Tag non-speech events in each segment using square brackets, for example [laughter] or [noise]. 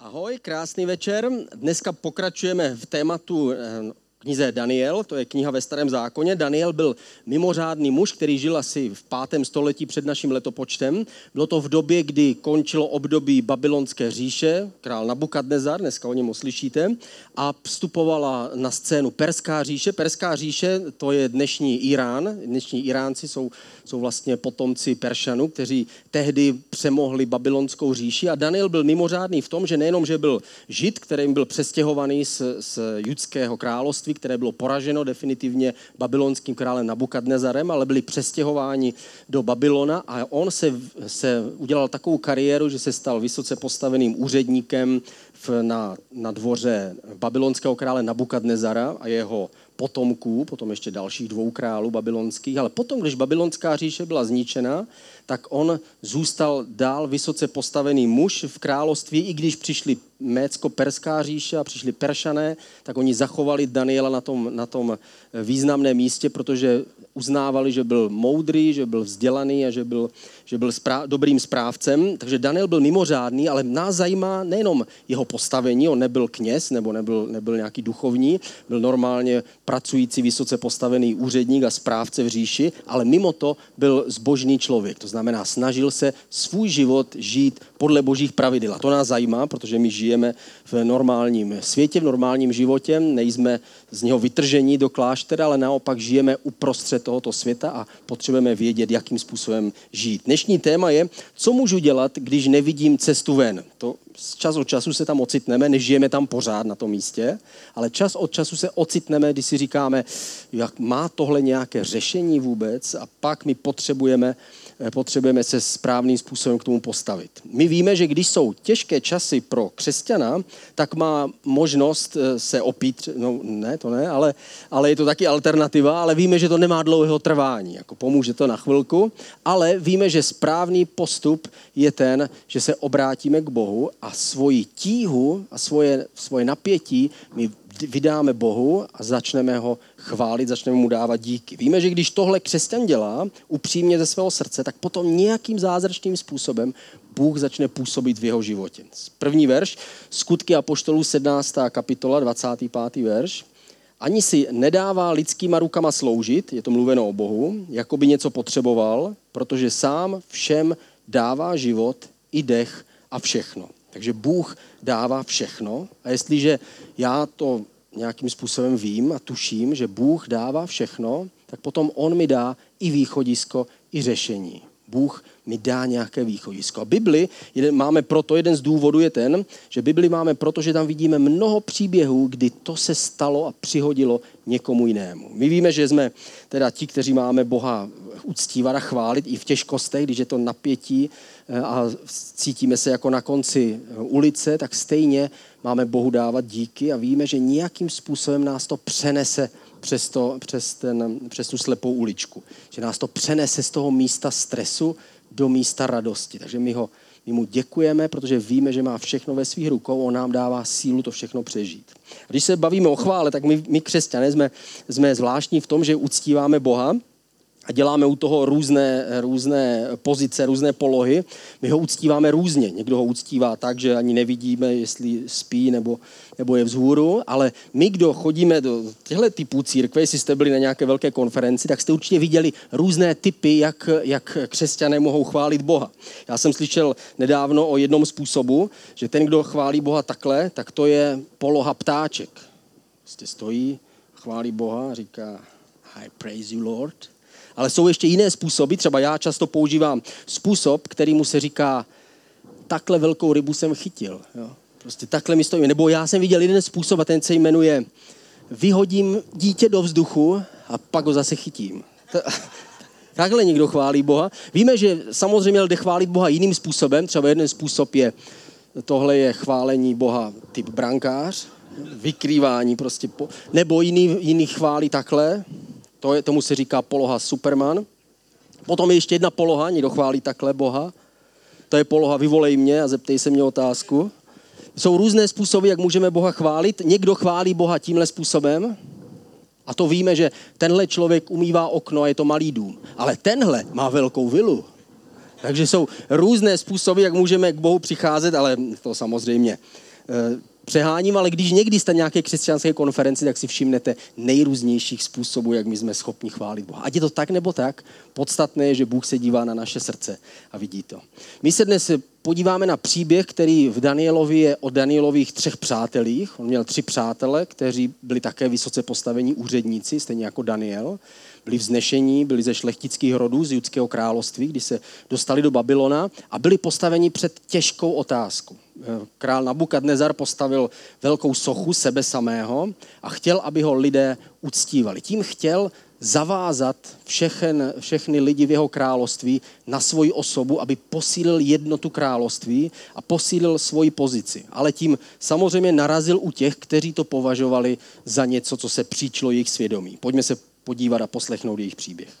Ahoj, krásný večer. Dneska pokračujeme v tématu eh, knize Daniel, to je kniha ve starém zákoně. Daniel byl mimořádný muž, který žil asi v pátém století před naším letopočtem. Bylo to v době, kdy končilo období babylonské říše, král Nabukadnezar, dneska o něm uslyšíte, a vstupovala na scénu Perská říše. Perská říše, to je dnešní Irán. Dnešní Iránci jsou, jsou vlastně potomci Peršanů, kteří tehdy přemohli babylonskou říši. A Daniel byl mimořádný v tom, že nejenom, že byl žid, kterým byl přestěhovaný z, z judského království, království, které bylo poraženo definitivně babylonským králem Nabukadnezarem, ale byli přestěhováni do Babylona a on se, se udělal takovou kariéru, že se stal vysoce postaveným úředníkem v, na, na dvoře babylonského krále Nabukadnezara a jeho potomků, potom ještě dalších dvou králů babylonských, ale potom, když babylonská říše byla zničena, tak on zůstal dál vysoce postavený muž v království, i když přišli Mécko-Perská říše a přišli Peršané, tak oni zachovali Daniela na tom, na tom významném místě, protože uznávali, že byl moudrý, že byl vzdělaný a že byl, že byl správ, dobrým správcem. Takže Daniel byl mimořádný, ale nás zajímá nejenom jeho postavení, on nebyl kněz nebo nebyl, nebyl nějaký duchovní, byl normálně pracující, vysoce postavený úředník a správce v říši, ale mimo to byl zbožný člověk. To znamená, snažil se svůj život žít podle božích pravidel. A to nás zajímá, protože my žijeme v normálním světě, v normálním životě, nejsme z něho vytržení do kláštera, ale naopak žijeme uprostřed tohoto světa a potřebujeme vědět, jakým způsobem žít. Dnešní téma je, co můžu dělat, když nevidím cestu ven. To z čas od času se tam ocitneme, nežijeme tam pořád na tom místě, ale čas od času se ocitneme, když si říkáme, jak má tohle nějaké řešení vůbec a pak my potřebujeme Eh, potřebujeme se správným způsobem k tomu postavit. My víme, že když jsou těžké časy pro křesťana, tak má možnost eh, se opít, no ne, to ne, ale, ale je to taky alternativa, ale víme, že to nemá dlouhého trvání, jako pomůže to na chvilku, ale víme, že správný postup je ten, že se obrátíme k Bohu a svoji tíhu a svoje, svoje napětí my vydáme Bohu a začneme ho chválit, začneme mu dávat díky. Víme, že když tohle křesťan dělá upřímně ze svého srdce, tak potom nějakým zázračným způsobem Bůh začne působit v jeho životě. První verš, skutky apoštolů 17. kapitola, 25. verš. Ani si nedává lidskýma rukama sloužit, je to mluveno o Bohu, jako by něco potřeboval, protože sám všem dává život i dech a všechno. Takže Bůh dává všechno a jestliže já to nějakým způsobem vím a tuším, že Bůh dává všechno, tak potom On mi dá i východisko, i řešení. Bůh mi dá nějaké východisko. A Bibli jeden, máme proto, jeden z důvodů je ten, že Bibli máme proto, že tam vidíme mnoho příběhů, kdy to se stalo a přihodilo někomu jinému. My víme, že jsme teda ti, kteří máme Boha uctívat a chválit i v těžkostech, když je to napětí eh, a cítíme se jako na konci eh, ulice, tak stejně máme Bohu dávat díky a víme, že nějakým způsobem nás to přenese přes, to, přes, ten, přes tu slepou uličku. Že nás to přenese z toho místa stresu do místa radosti. Takže my, ho, my mu děkujeme, protože víme, že má všechno ve svých rukou, on nám dává sílu to všechno přežít. A když se bavíme o chvále, tak my, my křesťané jsme, jsme zvláštní v tom, že uctíváme Boha, a děláme u toho různé, různé pozice, různé polohy. My ho uctíváme různě. Někdo ho uctívá tak, že ani nevidíme, jestli spí nebo, nebo je vzhůru, ale my, kdo chodíme do těchto typů církve, jestli jste byli na nějaké velké konferenci, tak jste určitě viděli různé typy, jak, jak křesťané mohou chválit Boha. Já jsem slyšel nedávno o jednom způsobu, že ten, kdo chválí Boha takhle, tak to je poloha ptáček. Prostě stojí, chválí Boha říká I praise you, Lord. Ale jsou ještě jiné způsoby, třeba já často používám způsob, který mu se říká, takhle velkou rybu jsem chytil. Jo. Prostě takhle mi stojí. Nebo já jsem viděl jeden způsob a ten se jmenuje vyhodím dítě do vzduchu a pak ho zase chytím. [laughs] Takhle někdo chválí Boha. Víme, že samozřejmě jde chválit Boha jiným způsobem. Třeba jeden způsob je, tohle je chválení Boha typ brankář, vykrývání prostě. Po, nebo jiný, jiný chválí takhle, to je, tomu se říká poloha Superman. Potom je ještě jedna poloha, někdo chválí takhle Boha. To je poloha vyvolej mě a zeptej se mě otázku. Jsou různé způsoby, jak můžeme Boha chválit. Někdo chválí Boha tímhle způsobem, a to víme, že tenhle člověk umývá okno a je to malý dům. Ale tenhle má velkou vilu. Takže jsou různé způsoby, jak můžeme k Bohu přicházet, ale to samozřejmě přeháním, ale když někdy jste nějaké křesťanské konferenci, tak si všimnete nejrůznějších způsobů, jak my jsme schopni chválit Boha. Ať je to tak nebo tak, podstatné je, že Bůh se dívá na naše srdce a vidí to. My se dnes podíváme na příběh, který v Danielovi je o Danielových třech přátelích. On měl tři přátele, kteří byli také vysoce postavení úředníci, stejně jako Daniel. Byli vznešení, byli ze šlechtických rodů, z judského království, když se dostali do Babylona a byli postaveni před těžkou otázku. Král Nabukadnezar postavil velkou sochu sebe samého a chtěl, aby ho lidé uctívali. Tím chtěl zavázat všechen, všechny lidi v jeho království na svoji osobu, aby posílil jednotu království a posílil svoji pozici. Ale tím samozřejmě narazil u těch, kteří to považovali za něco, co se příčilo jejich svědomí. Pojďme se podívat a poslechnout jejich příběh.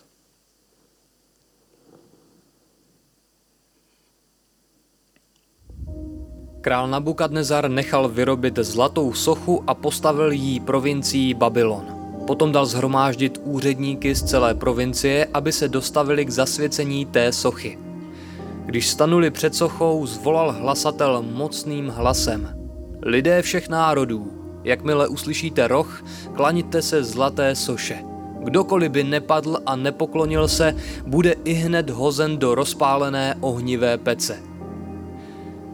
Král Nabukadnezar nechal vyrobit zlatou sochu a postavil jí provincií Babylon. Potom dal zhromáždit úředníky z celé provincie, aby se dostavili k zasvěcení té sochy. Když stanuli před sochou, zvolal hlasatel mocným hlasem. Lidé všech národů, jakmile uslyšíte roh, klaňte se zlaté soše. Kdokoliv by nepadl a nepoklonil se, bude i hned hozen do rozpálené ohnivé pece.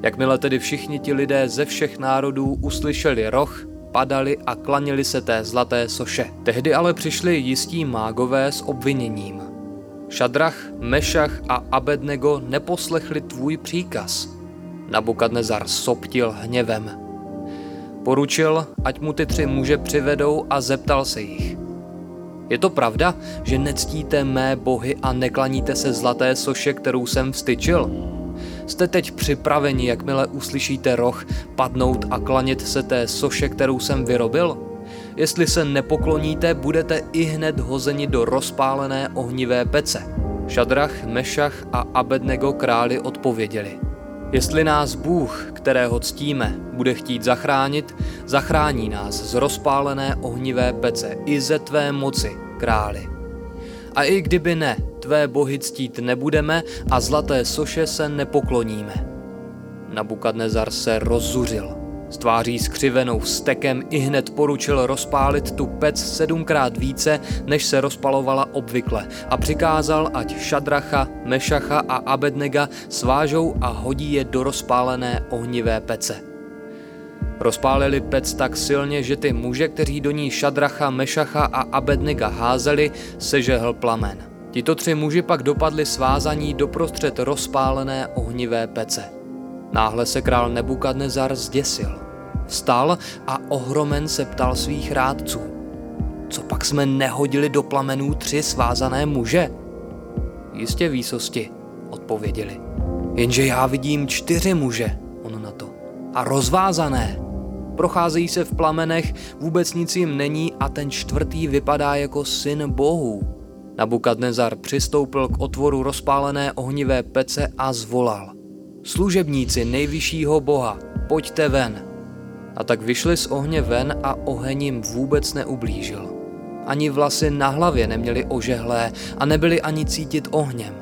Jakmile tedy všichni ti lidé ze všech národů uslyšeli roh, padali a klanili se té zlaté soše. Tehdy ale přišli jistí mágové s obviněním. Šadrach, Mešach a Abednego neposlechli tvůj příkaz. Nabukadnezar soptil hněvem. Poručil, ať mu ty tři muže přivedou a zeptal se jich. Je to pravda, že nectíte mé bohy a neklaníte se zlaté soše, kterou jsem vstyčil? Jste teď připraveni, jakmile uslyšíte roh, padnout a klanět se té soše, kterou jsem vyrobil? Jestli se nepokloníte, budete i hned hozeni do rozpálené ohnivé pece. Šadrach, Mešach a Abednego králi odpověděli. Jestli nás Bůh, kterého ctíme, bude chtít zachránit, zachrání nás z rozpálené ohnivé pece i ze tvé moci, králi. A i kdyby ne, tvé bohy ctít nebudeme a zlaté soše se nepokloníme. Nabukadnezar se rozzuřil. S tváří skřivenou stekem i hned poručil rozpálit tu pec sedmkrát více, než se rozpalovala obvykle a přikázal, ať Šadracha, Mešacha a Abednega svážou a hodí je do rozpálené ohnivé pece. Rozpálili pec tak silně, že ty muže, kteří do ní Šadracha, Mešacha a Abednega házeli, sežehl plamen. Tito tři muži pak dopadli svázaní doprostřed rozpálené ohnivé pece. Náhle se král Nebukadnezar zděsil. Vstal a ohromen se ptal svých rádců. Co pak jsme nehodili do plamenů tři svázané muže? Jistě výsosti, odpověděli. Jenže já vidím čtyři muže, on na to. A rozvázané. Procházejí se v plamenech, vůbec nic jim není a ten čtvrtý vypadá jako syn bohů. Nabukadnezar přistoupil k otvoru rozpálené ohnivé pece a zvolal. Služebníci nejvyššího boha, pojďte ven. A tak vyšli z ohně ven a oheň jim vůbec neublížil. Ani vlasy na hlavě neměli ožehlé a nebyli ani cítit ohněm.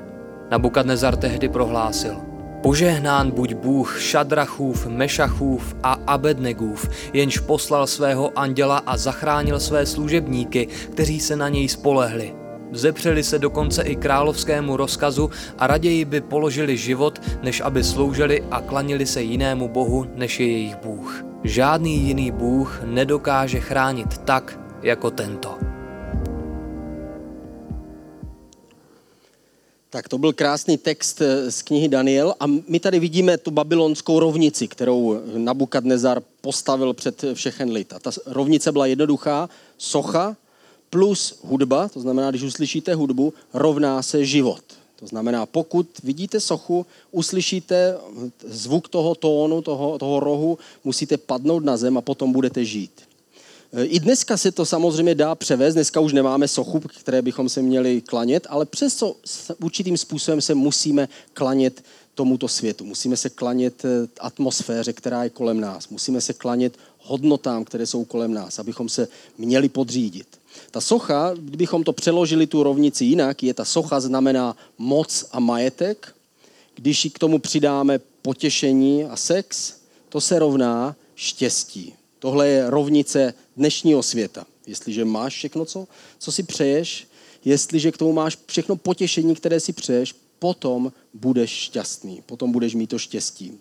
Nabukadnezar tehdy prohlásil. Požehnán buď Bůh Šadrachův, Mešachův a Abednegův, jenž poslal svého anděla a zachránil své služebníky, kteří se na něj spolehli. Zepřeli se dokonce i královskému rozkazu a raději by položili život, než aby sloužili a klanili se jinému bohu, než je jejich bůh. Žádný jiný bůh nedokáže chránit tak, jako tento. Tak to byl krásný text eh, z knihy Daniel a my tady vidíme tu babylonskou rovnici, kterou Nabukadnezar postavil před všechen lid. A ta rovnice byla jednoduchá, socha plus hudba, to znamená, když uslyšíte hudbu, rovná se život. To znamená, pokud vidíte sochu, uslyšíte zvuk toho tónu, toho, toho rohu, musíte padnout na zem a potom budete žít. I dneska se to samozřejmě dá převést, dneska už nemáme sochu, které bychom se měli klanět, ale přesto určitým způsobem se musíme klanět tomuto světu. Musíme se klanět eh, atmosféře, která je kolem nás. Musíme se klanět hodnotám, které jsou kolem nás, abychom se měli podřídit. Ta socha, kdybychom to přeložili tu rovnici jinak, je ta socha znamená moc a majetek. Když ji k tomu přidáme potěšení a sex, to se rovná štěstí. Tohle je rovnice dnešního světa. Jestliže máš všechno, co, co si přeješ, jestliže k tomu máš všechno potěšení, které si přeješ, potom budeš šťastný, potom budeš mít to štěstí.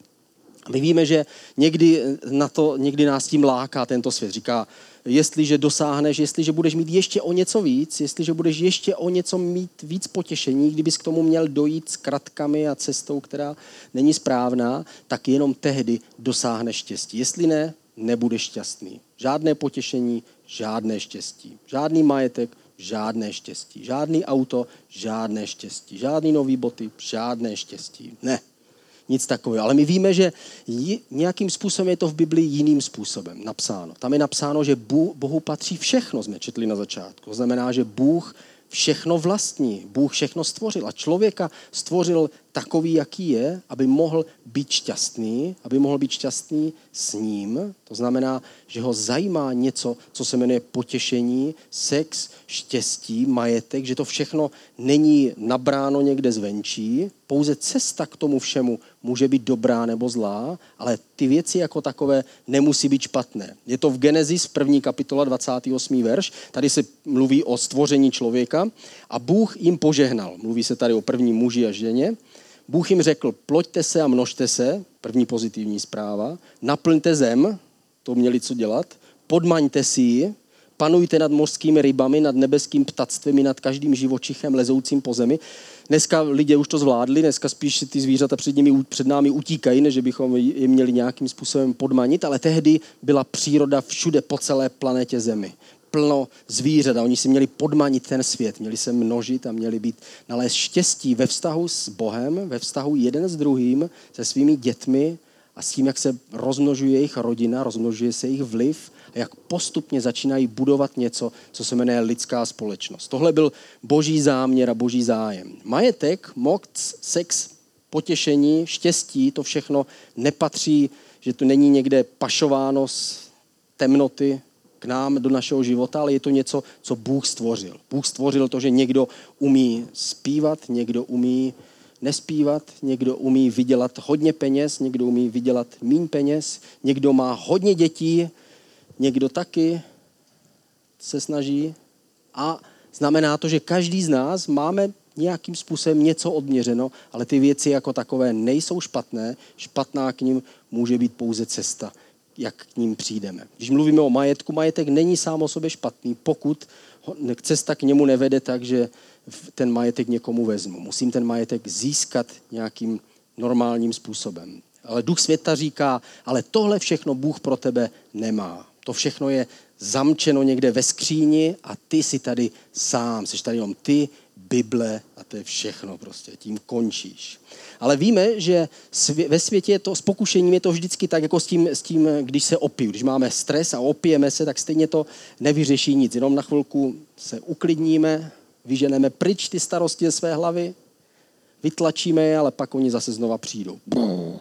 My víme, že někdy, na to, někdy nás tím láká tento svět. Říká, jestliže dosáhneš, jestliže budeš mít ještě o něco víc, jestliže budeš ještě o něco mít víc potěšení, kdybys k tomu měl dojít s kratkami a cestou, která není správná, tak jenom tehdy dosáhneš štěstí. Jestli ne, nebudeš šťastný. Žádné potěšení, žádné štěstí. Žádný majetek, žádné štěstí. Žádný auto, žádné štěstí. Žádný nový boty, žádné štěstí. Ne nic takového. Ale my víme, že nějakým způsobem je to v Biblii jiným způsobem napsáno. Tam je napsáno, že Bohu patří všechno, jsme četli na začátku. To znamená, že Bůh všechno vlastní. Bůh všechno stvořil a člověka stvořil takový, jaký je, aby mohl být šťastný, aby mohl být šťastný s ním. To znamená, že ho zajímá něco, co se jmenuje potěšení, sex, štěstí, majetek, že to všechno není nabráno někde zvenčí, pouze cesta k tomu všemu může být dobrá nebo zlá, ale ty věci jako takové nemusí být špatné. Je to v Genesis, první kapitola, 28. verš. Tady se mluví o stvoření člověka a Bůh jim požehnal. Mluví se tady o první muži a ženě. Bůh jim řekl, ploďte se a množte se, první pozitivní zpráva, naplňte zem, to měli co dělat, podmaňte si ji, panujte nad mořskými rybami, nad nebeským ptactvem i nad každým živočichem lezoucím po zemi. Dneska lidé už to zvládli, dneska spíš ty zvířata před, nimi, před námi utíkají, než bychom je měli nějakým způsobem podmanit, ale tehdy byla příroda všude po celé planetě Zemi. Plno zvířat a oni si měli podmanit ten svět, měli se množit a měli být nalézt štěstí ve vztahu s Bohem, ve vztahu jeden s druhým, se svými dětmi a s tím, jak se rozmnožuje jejich rodina, rozmnožuje se jejich vliv a jak postupně začínají budovat něco, co se jmenuje lidská společnost. Tohle byl boží záměr a boží zájem. Majetek, moc, sex, potěšení, štěstí, to všechno nepatří, že to není někde pašováno z temnoty, k nám do našeho života, ale je to něco, co Bůh stvořil. Bůh stvořil to, že někdo umí zpívat, někdo umí nespívat, někdo umí vydělat hodně peněz, někdo umí vydělat mín peněz, někdo má hodně dětí, někdo taky se snaží. A znamená to, že každý z nás máme nějakým způsobem něco odměřeno, ale ty věci jako takové nejsou špatné. Špatná k ním může být pouze cesta jak k ním přijdeme. Když mluvíme o majetku, majetek není sám o sobě špatný, pokud cesta k němu nevede tak, že ten majetek někomu vezmu. Musím ten majetek získat nějakým normálním způsobem. Ale duch světa říká, ale tohle všechno Bůh pro tebe nemá. To všechno je zamčeno někde ve skříni a ty si tady sám. Jsi tady jenom ty, Bible a to je všechno prostě. Tím končíš. Ale víme, že ve světě je to, s pokušením je to vždycky tak, jako s tím, s tím, když se opiju. Když máme stres a opijeme se, tak stejně to nevyřeší nic. Jenom na chvilku se uklidníme, vyženeme pryč ty starosti ze své hlavy, vytlačíme je, ale pak oni zase znova přijdou.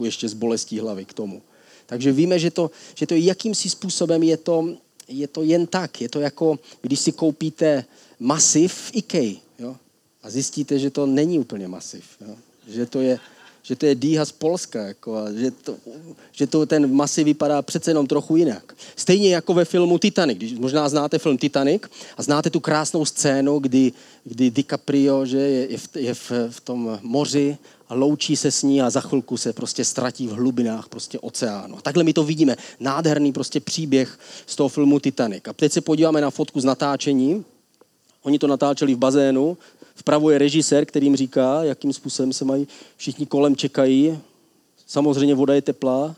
Ještě z bolestí hlavy k tomu. Takže víme, že to, že to jakýmsi způsobem je to, je to jen tak. Je to jako, když si koupíte masiv v IKEA. Jo? A zjistíte, že to není úplně masiv. Jo? Že to je, že to je dýha z Polska, jako, a že, to, že to ten masiv vypadá přece jenom trochu jinak. Stejně jako ve filmu Titanic. Když možná znáte film Titanic a znáte tu krásnou scénu, kdy, kdy DiCaprio že je, je, v, je v, v tom moři a loučí se s ní a za chvilku se prostě ztratí v hlubinách prostě oceánu. A takhle my to vidíme. Nádherný prostě příběh z toho filmu Titanic. A teď se podíváme na fotku z natáčení. Oni to natáčeli v bazénu, Vpravo je režisér, který jim říká, jakým způsobem se mají, všichni kolem čekají. Samozřejmě voda je teplá.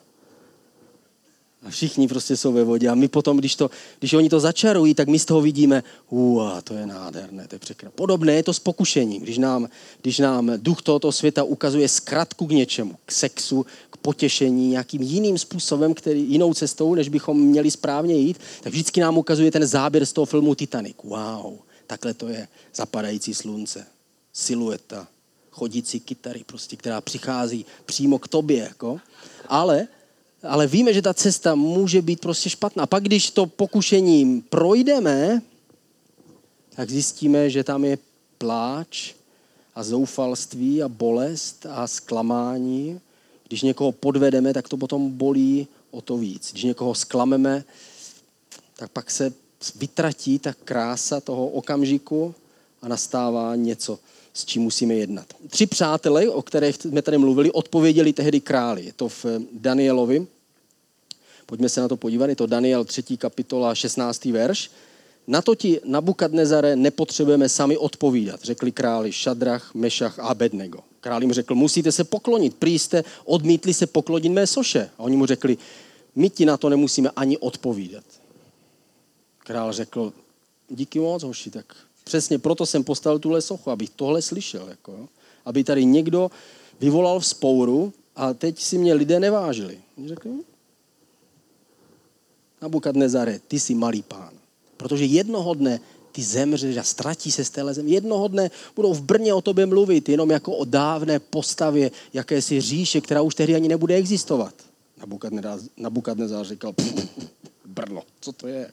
A všichni prostě jsou ve vodě. A my potom, když, to, když oni to začarují, tak my z toho vidíme, ua, to je nádherné, to je překrásné. Podobné je to s pokušením. Když nám, když nám duch tohoto světa ukazuje zkratku k něčemu, k sexu, k potěšení, nějakým jiným způsobem, který, jinou cestou, než bychom měli správně jít, tak vždycky nám ukazuje ten záběr z toho filmu Titanic. Wow, takhle to je zapadající slunce, silueta, chodící kytary, prostě, která přichází přímo k tobě. Jako. Ale, ale víme, že ta cesta může být prostě špatná. Pak, když to pokušením projdeme, tak zjistíme, že tam je pláč a zoufalství a bolest a zklamání. Když někoho podvedeme, tak to potom bolí o to víc. Když někoho sklameme, tak pak se vytratí ta krása toho okamžiku a nastává něco, s čím musíme jednat. Tři přátelé, o kterých jsme tady mluvili, odpověděli tehdy králi. Je to v Danielovi. Pojďme se na to podívat. Je to Daniel 3. kapitola 16. verš. Na to ti Nabukadnezare nepotřebujeme sami odpovídat, řekli králi Šadrach, Mešach a Abednego. Král jim řekl, musíte se poklonit, prý jste odmítli se poklonit mé soše. A oni mu řekli, my ti na to nemusíme ani odpovídat. Král řekl, díky moc, hoši, tak přesně proto jsem postavil tuhle sochu, abych tohle slyšel. Jako, aby tady někdo vyvolal vzpouru a teď si mě lidé nevážili. Oni řekli, hm? Nabukadnezare, ty jsi malý pán. Protože jednoho dne ty zemřeš a ztratí se z téhle země. Jednoho dne budou v Brně o tobě mluvit jenom jako o dávné postavě jakési říše, která už tehdy ani nebude existovat. Nabukadnezar říkal, Brno, co to je?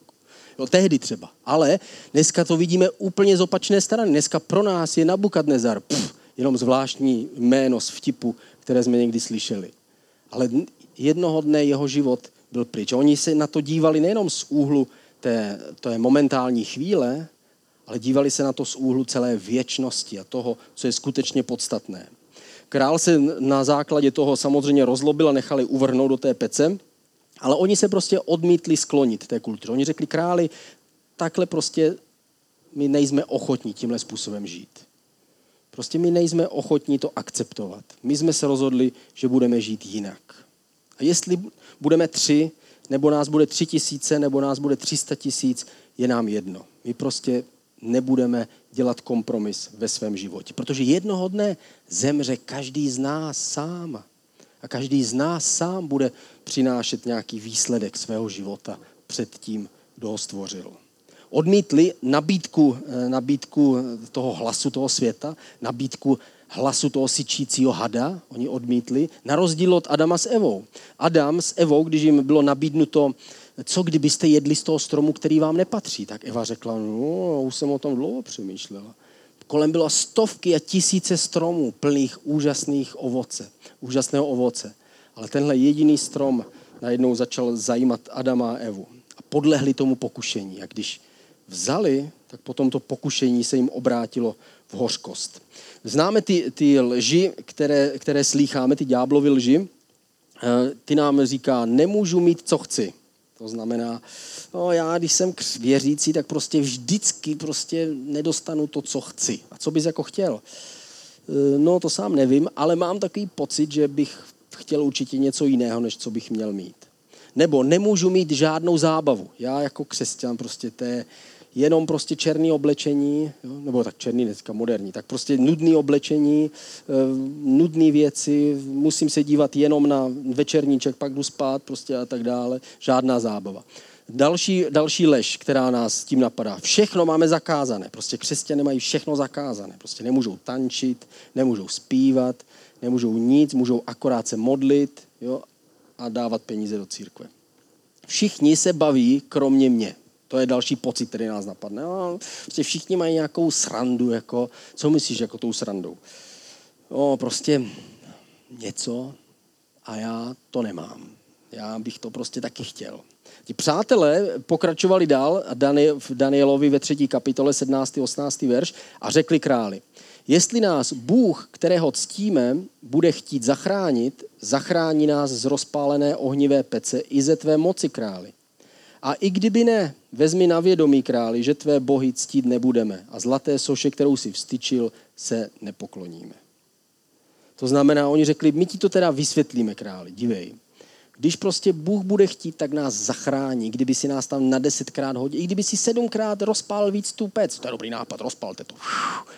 Jo, tehdy třeba. Ale dneska to vidíme úplně z opačné strany. Dneska pro nás je Nabukadnezar pff, jenom zvláštní jméno z vtipu, které jsme někdy slyšeli. Ale jednoho dne jeho život byl pryč. Oni se na to dívali nejenom z úhlu té, té momentální chvíle, ale dívali se na to z úhlu celé věčnosti a toho, co je skutečně podstatné. Král se na základě toho samozřejmě rozlobil a nechali uvrhnout do té pece, ale oni se prostě odmítli sklonit té kultury. Oni řekli králi, takhle prostě my nejsme ochotní tímhle způsobem žít. Prostě my nejsme ochotní to akceptovat. My jsme se rozhodli, že budeme žít jinak. A jestli budeme tři, nebo nás bude tři tisíce, nebo nás bude třista tisíc, je nám jedno. My prostě nebudeme dělat kompromis ve svém životě. Protože jednoho dne zemře každý z nás sám. A každý z nás sám bude přinášet nějaký výsledek svého života před tím, kdo ho stvořil. Odmítli nabídku, eh, nabídku toho hlasu toho světa, nabídku hlasu toho syčícího hada, oni odmítli, na rozdíl od Adama s Evou. Adam s Evou, když jim bylo nabídnuto, co kdybyste jedli z toho stromu, který vám nepatří, tak Eva řekla, no, už jsem o tom dlouho přemýšlela. Kolem bylo stovky a tisíce stromů plných úžasných ovoce, úžasného ovoce. Ale tenhle jediný strom najednou začal zajímat Adama a Evu. A podlehli tomu pokušení. A když vzali, tak potom to pokušení se jim obrátilo v hořkost. Známe ty, ty lži, které, které slýcháme, ty ďáblovy lži. Eh, ty nám říká, nemůžu mít, co chci. To znamená, no já, když jsem věřící, tak prostě vždycky prostě nedostanu to, co chci. A co bys jako chtěl? Eh, no to sám nevím, ale mám takový pocit, že bych chtěl určitě něco jiného, než co bych měl mít. Nebo nemůžu mít žádnou zábavu. Já jako křesťan prostě je, jenom prostě černý oblečení, jo, nebo tak černý dneska, moderní, tak prostě nudný oblečení, eh, nudné věci, musím se dívat jenom na večerníček, pak jdu spát prostě a tak dále, žádná zábava. Další, další lež, která nás tím napadá. Všechno máme zakázané. Prostě křesťané mají všechno zakázané. Prostě nemůžou tančit, nemůžou zpívat, nemůžou nic, můžou akorát se modlit jo, a dávat peníze do církve. Všichni se baví, kromě mě. To je další pocit, který nás napadne. No, prostě všichni mají nějakou srandu. Jako, co myslíš jako tou srandou? No, prostě něco a já to nemám. Já bych to prostě taky chtěl. Ti přátelé pokračovali dál v Danielovi ve třetí kapitole 17. 18. verš a řekli králi, jestli nás Bůh, kterého ctíme, bude chtít zachránit, zachrání nás z rozpálené ohnivé pece i ze tvé moci králi. A i kdyby ne, vezmi na vědomí králi, že tvé bohy ctít nebudeme a zlaté soše, kterou si vstyčil, se nepokloníme. To znamená, oni řekli, my ti to teda vysvětlíme králi, dívej. Když prostě Bůh bude chtít, tak nás zachrání. Kdyby si nás tam na desetkrát hodil, i kdyby si sedmkrát rozpál víc tu pec, to je dobrý nápad, rozpalte to,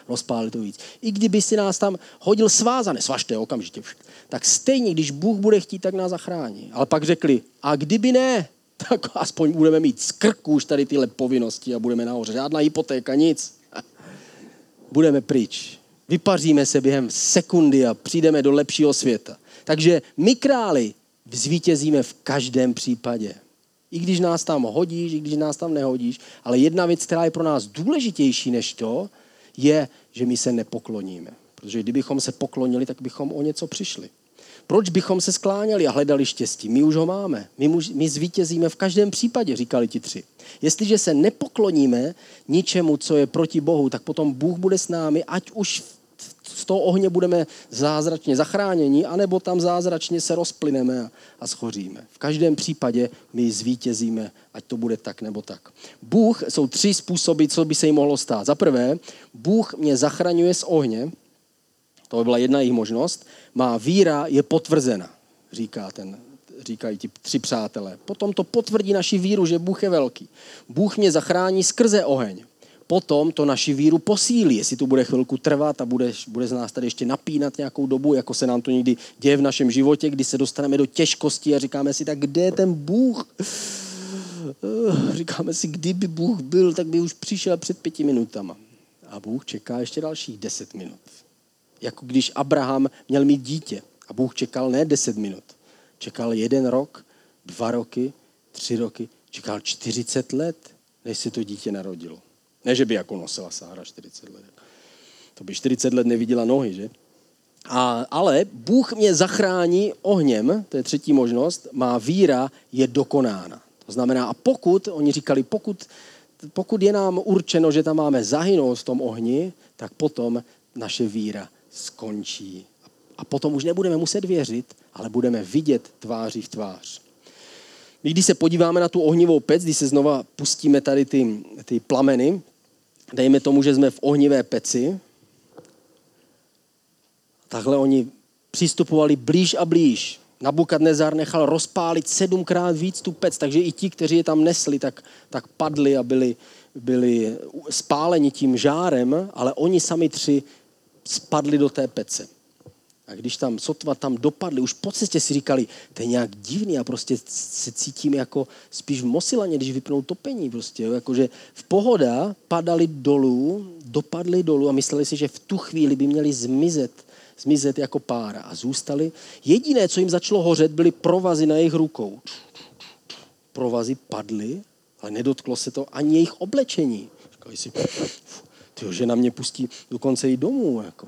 rozpálte to víc. I kdyby si nás tam hodil svázané, svažte okamžitě, tak stejně, když Bůh bude chtít, tak nás zachrání. Ale pak řekli, a kdyby ne, [laughs] tak aspoň budeme mít z krku už tady tyhle povinnosti a budeme nahoře. Žádná hypotéka, nic. [laughs] Budeme pryč. Vypaříme se během sekundy a přijdeme do lepšího světa. Takže my králi zvítězíme v každém případě. I když nás tam hodíš, i když nás tam nehodíš, ale jedna věc, která je pro nás důležitější než to, je, že my se nepokloníme. Protože kdybychom se poklonili, tak bychom o něco přišli. Proč bychom se skláněli a hledali štěstí? My už ho máme. My, muž, my zvítězíme v každém případě, říkali ti tři. Jestliže se nepokloníme ničemu, co je proti Bohu, tak potom Bůh bude s námi, ať už z toho ohně budeme zázračně zachráněni, anebo tam zázračně se rozplyneme a, schoříme. V každém případě my zvítězíme, ať to bude tak nebo tak. Bůh, jsou tři způsoby, co by se jim mohlo stát. Za prvé, Bůh mě zachraňuje z ohně, to by byla jedna jejich možnost. Má víra je potvrzena, říká ten, říkají ti tři přátelé. Potom to potvrdí naši víru, že Bůh je velký. Bůh mě zachrání skrze oheň. Potom to naši víru posílí, jestli to bude chvilku trvat a bude, bude z nás tady ještě napínat nějakou dobu, jako se nám to někdy děje v našem životě, kdy se dostaneme do těžkosti a říkáme si, tak kde je ten Bůh? Říkáme si, kdyby Bůh byl, tak by už přišel před pěti minutama. A Bůh čeká ještě dalších deset minut jako když Abraham měl mít dítě. A Bůh čekal ne 10 minut. Čekal jeden rok, dva roky, tři roky, čekal 40 let, než se to dítě narodilo. Ne, že by jako nosila Sára 40 let. To by 40 let neviděla nohy, že? A, ale Bůh mě zachrání ohněm, to je třetí možnost, má víra je dokonána. To znamená, a pokud, oni říkali, pokud, pokud je nám určeno, že tam máme zahynout v tom ohni, tak potom naše víra skončí. A potom už nebudeme muset věřit, ale budeme vidět tváří v tvář. My, když se podíváme na tu ohnivou pec, když se znova pustíme tady ty, ty plameny, dejme tomu, že jsme v ohnivé peci, takhle oni přistupovali blíž a blíž. Nabukadnezar nechal rozpálit sedmkrát víc tu pec, takže i ti, kteří je tam nesli, tak, tak padli a byli, byli spáleni tím žárem, ale oni sami tři spadli do té pece. A když tam sotva tam dopadli, už po cestě si říkali, to je nějak divný a prostě se cítím jako spíš v Mosilaně, když vypnou topení prostě, jo? jakože v pohoda padali dolů, dopadli dolů a mysleli si, že v tu chvíli by měli zmizet, zmizet jako pára a zůstali. Jediné, co jim začalo hořet, byly provazy na jejich rukou. Provazy padly, ale nedotklo se to ani jejich oblečení. Říkali si, tyjo, že na mě pustí dokonce i domů. Jako.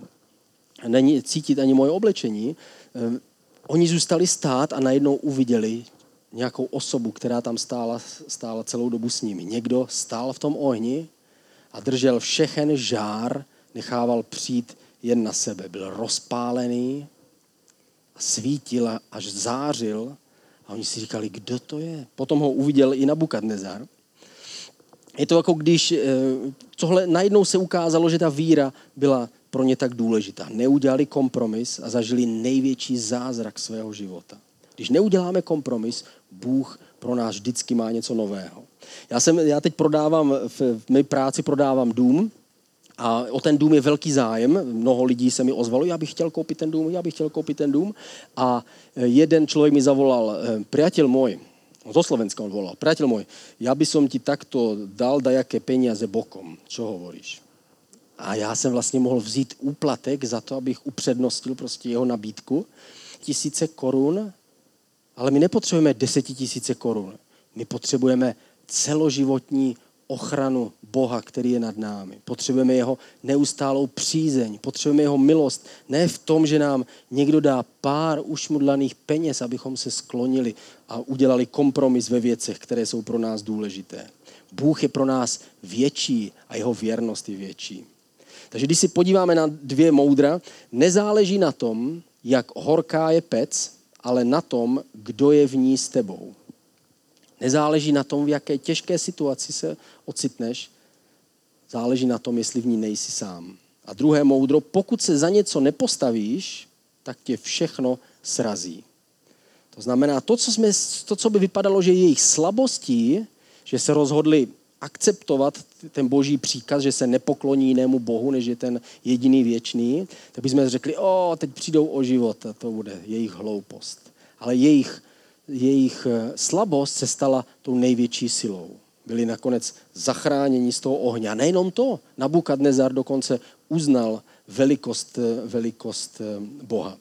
Není cítit ani moje oblečení. Eh, oni zůstali stát a najednou uviděli nějakou osobu, která tam stála, stála celou dobu s nimi. Někdo stál v tom ohni a držel všechen žár, nechával přijít jen na sebe. Byl rozpálený a svítil až zářil a oni si říkali, kdo to je. Potom ho uviděl i Nabukadnezar je to jako když eh, tohle najednou se ukázalo, že ta víra byla pro ně tak důležitá. Neudělali kompromis a zažili největší zázrak svého života. Když neuděláme kompromis, Bůh pro nás vždycky má něco nového. Já, jsem, já teď prodávám, v, v mé práci prodávám dům a o ten dům je velký zájem. Mnoho lidí se mi ozvalo, já bych chtěl koupit ten dům, já bych chtěl koupit ten dům. A jeden člověk mi zavolal, eh, priateľ můj, zo Slovenska on volal. Priateľ môj, ja by som ti takto dal dajaké peniaze bokom. Čo hovoríš? A já jsem vlastně mohl vzít úplatek za to, abych upřednostil prostě jeho nabídku. Tisíce korun, ale my nepotřebujeme desetitisíce korun. My potřebujeme celoživotní ochranu Boha, který je nad námi. Potřebujeme jeho neustálou přízeň, potřebujeme jeho milost. Ne v tom, že nám někdo dá pár ušmudlaných peněz, abychom se sklonili a udělali kompromis ve věcech, které jsou pro nás důležité. Bůh je pro nás větší a jeho věrnost je větší. Takže když si podíváme na dvě moudra, nezáleží na tom, jak horká je pec, ale na tom, kdo je v ní s tebou. Nezáleží na tom, v jaké těžké situaci se ocitneš, záleží na tom, jestli v ní nejsi sám. A druhé moudro, pokud se za něco nepostavíš, tak tě všechno srazí. To znamená, to, co, jsme, to, co by vypadalo, že je jejich slabostí, že se rozhodli akceptovat ten boží příkaz, že se nepokloní jinému bohu, než je ten jediný věčný, tak bychom řekli, o, teď přijdou o život a to bude jejich hloupost. Ale jejich jejich eh, slabost se stala tou největší silou. Byli nakonec zachráněni z toho ohně. A nejenom to, Nabukadnezar dokonce uznal velikost, eh, velikost eh, Boha.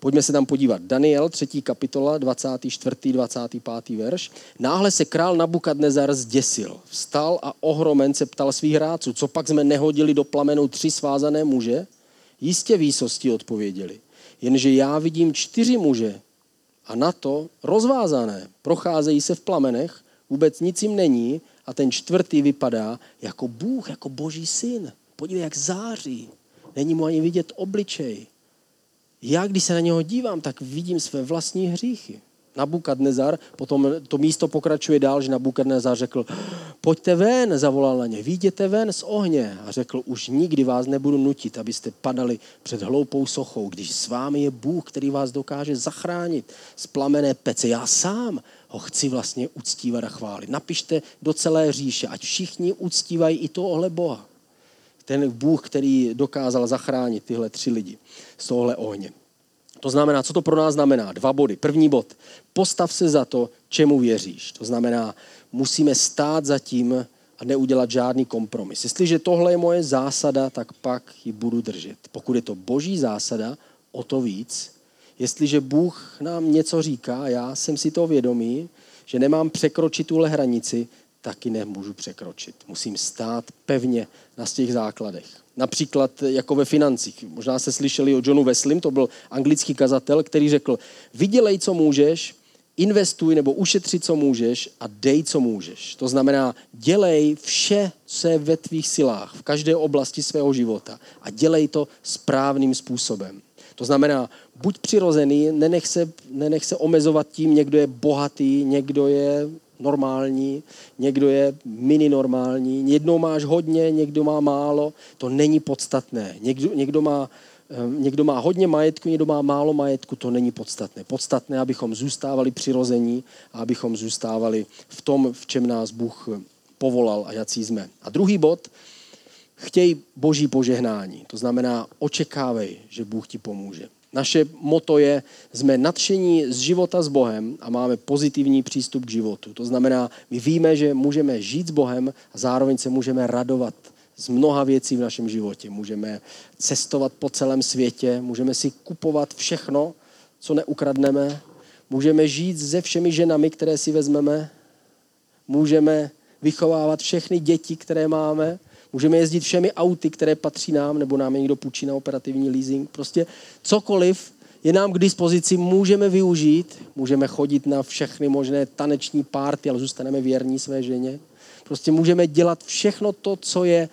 Pojďme se tam podívat. Daniel, 3. kapitola, 24. 25. verš. Náhle se král Nabukadnezar zděsil. Vstal a ohromen se ptal svých hráců, co pak jsme nehodili do plamenu tři svázané muže? Jistě výsosti odpověděli. Jenže já vidím čtyři muže a na to rozvázané. Procházejí se v plamenech, vůbec nic jim není a ten čtvrtý vypadá jako Bůh, jako boží syn. Podívej, jak září. Není mu ani vidět obličej. Já, když se na něho dívám, tak vidím své vlastní hříchy. Nabukadnezar, potom to místo pokračuje dál, že Nabukadnezar řekl, pojďte ven, zavolal na ně, výjděte ven z ohně a řekl, už nikdy vás nebudu nutit, abyste padali před hloupou sochou, když s vámi je Bůh, který vás dokáže zachránit z plamené pece. Já sám ho chci vlastně uctívat a chválit. Napište do celé říše, ať všichni uctívají i tohle Boha. Ten Bůh, který dokázal zachránit tyhle tři lidi z tohle ohně. To znamená, co to pro nás znamená? Dva body. První bod. Postav se za to, čemu věříš. To znamená, musíme stát za tím a neudělat žádný kompromis. Jestliže tohle je moje zásada, tak pak ji budu držet. Pokud je to boží zásada, o to víc. Jestliže Bůh nám něco říká, já jsem si to vědomý, že nemám překročit tuhle hranici, taky nemůžu překročit. Musím stát pevně na těch základech. Například jako ve financích. Možná se slyšeli o Johnu Wesleym, to byl anglický kazatel, který řekl, vydělej, co můžeš, investuj nebo ušetři, co můžeš a dej, co můžeš. To znamená, dělej vše, co je ve tvých silách, v každé oblasti svého života a dělej to správným způsobem. To znamená, buď přirozený, nenech se, nenech se omezovat tím, někdo je bohatý, někdo je normální, někdo je mini normální, jednou máš hodně, někdo má málo, to není podstatné. Někdo, někdo, má, eh, někdo má hodně majetku, někdo má málo majetku, to není podstatné. Podstatné, abychom zůstávali přirození a abychom zůstávali v tom, v čem nás Bůh povolal a jací jsme. A druhý bod, chtěj boží požehnání. To znamená, očekávej, že Bůh ti pomůže. Naše moto je, jsme nadšení z života s Bohem a máme pozitivní přístup k životu. To znamená, my víme, že můžeme žít s Bohem a zároveň se můžeme radovat z mnoha věcí v našem životě. Můžeme cestovat po celém světě, můžeme si kupovat všechno, co neukradneme, můžeme žít se všemi ženami, které si vezmeme, můžeme vychovávat všechny děti, které máme, Můžeme jezdit všemi auty, které patří nám, nebo nám je někdo půjčí na operativní leasing. Prostě cokoliv je nám k dispozici, můžeme využít. Můžeme chodit na všechny možné taneční párty, ale zůstaneme věrní své ženě. Prostě můžeme dělat všechno to, co je,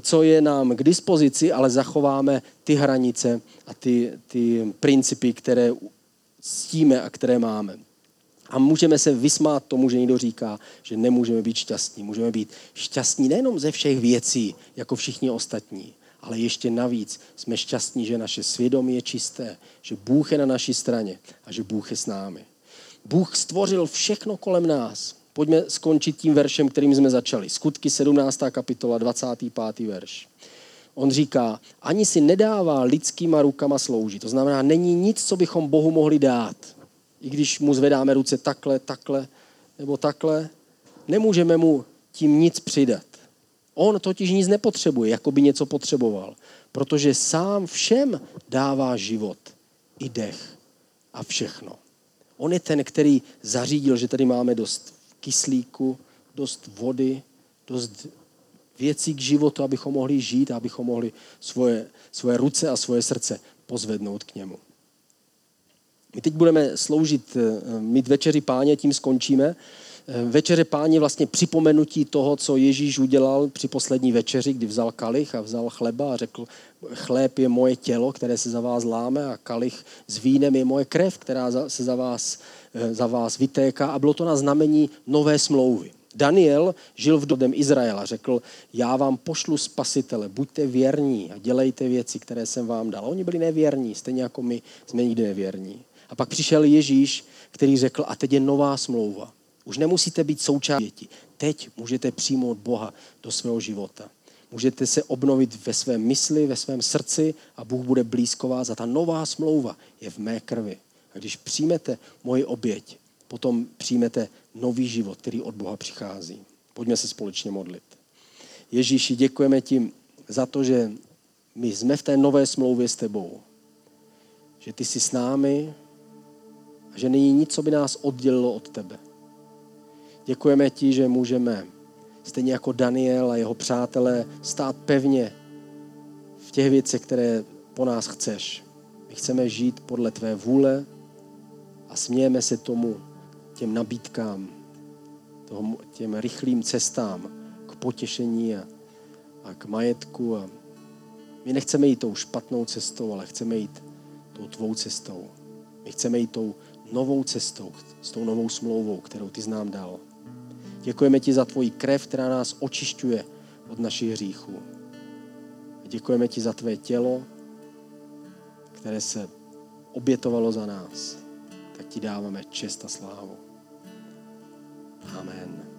co je nám k dispozici, ale zachováme ty hranice a ty, ty principy, které ctíme a které máme. A můžeme se vysmát tomu, že někdo říká, že nemůžeme být šťastní. Můžeme být šťastní nejenom ze všech věcí, jako všichni ostatní, ale ještě navíc jsme šťastní, že naše svědomí je čisté, že Bůh je na naší straně a že Bůh je s námi. Bůh stvořil všechno kolem nás. Pojďme skončit tím veršem, kterým jsme začali. Skutky 17. kapitola, 25. verš. On říká, ani si nedává lidskýma rukama sloužit. To znamená, není nic, co bychom Bohu mohli dát i když mu zvedáme ruce takhle, takhle nebo takhle, nemůžeme mu tím nic přidat. On totiž nic nepotřebuje, jako by něco potřeboval, protože sám všem dává život i dech a všechno. On je ten, který zařídil, že tady máme dost kyslíku, dost vody, dost věcí k životu, abychom mohli žít abychom mohli svoje, svoje ruce a svoje srdce pozvednout k němu. My teď budeme sloužit, eh, mít večeři páně, tím skončíme. Eh, večeře páně vlastně připomenutí toho, co Ježíš udělal při poslední večeři, kdy vzal kalich a vzal chleba a řekl, chléb je moje tělo, které se za vás láme a kalich s vínem je moje krev, která se za vás, eh, za vás vytéká a bylo to na znamení nové smlouvy. Daniel žil v době Izraela, řekl, já vám pošlu spasitele, buďte věrní a dělejte věci, které jsem vám dal. Oni byli nevěrní, stejně jako my jsme nikdy nevěrní. A pak přišel Ježíš, který řekl, a teď je nová smlouva. Už nemusíte být součástí. Teď můžete přijmout Boha do svého života. Můžete se obnovit ve svém mysli, ve svém srdci a Bůh bude blízko vás. A ta nová smlouva je v mé krvi. A když přijmete moji oběť, potom přijmete nový život, který od Boha přichází. Pojďme se společně modlit. Ježíši, děkujeme ti za to, že my jsme v té nové smlouvě s tebou. Že ty jsi s námi, že není nic, co by nás oddělilo od tebe. Děkujeme ti, že můžeme, stejně jako Daniel a jeho přátelé, stát pevně v těch věcech, které po nás chceš. My chceme žít podle tvé vůle a smějeme se tomu, těm nabídkám, tomu, těm rychlým cestám k potěšení a, a k majetku. A my nechceme jít tou špatnou cestou, ale chceme jít tou tvou cestou. My chceme jít tou novou cestou, s tou novou smlouvou, kterou ty znám dal. Děkujeme ti za tvoji krev, která nás očišťuje od našich hříchů. Děkujeme ti za tvé tělo, které se obětovalo za nás. Tak ti dáváme čest a slávu. Amen.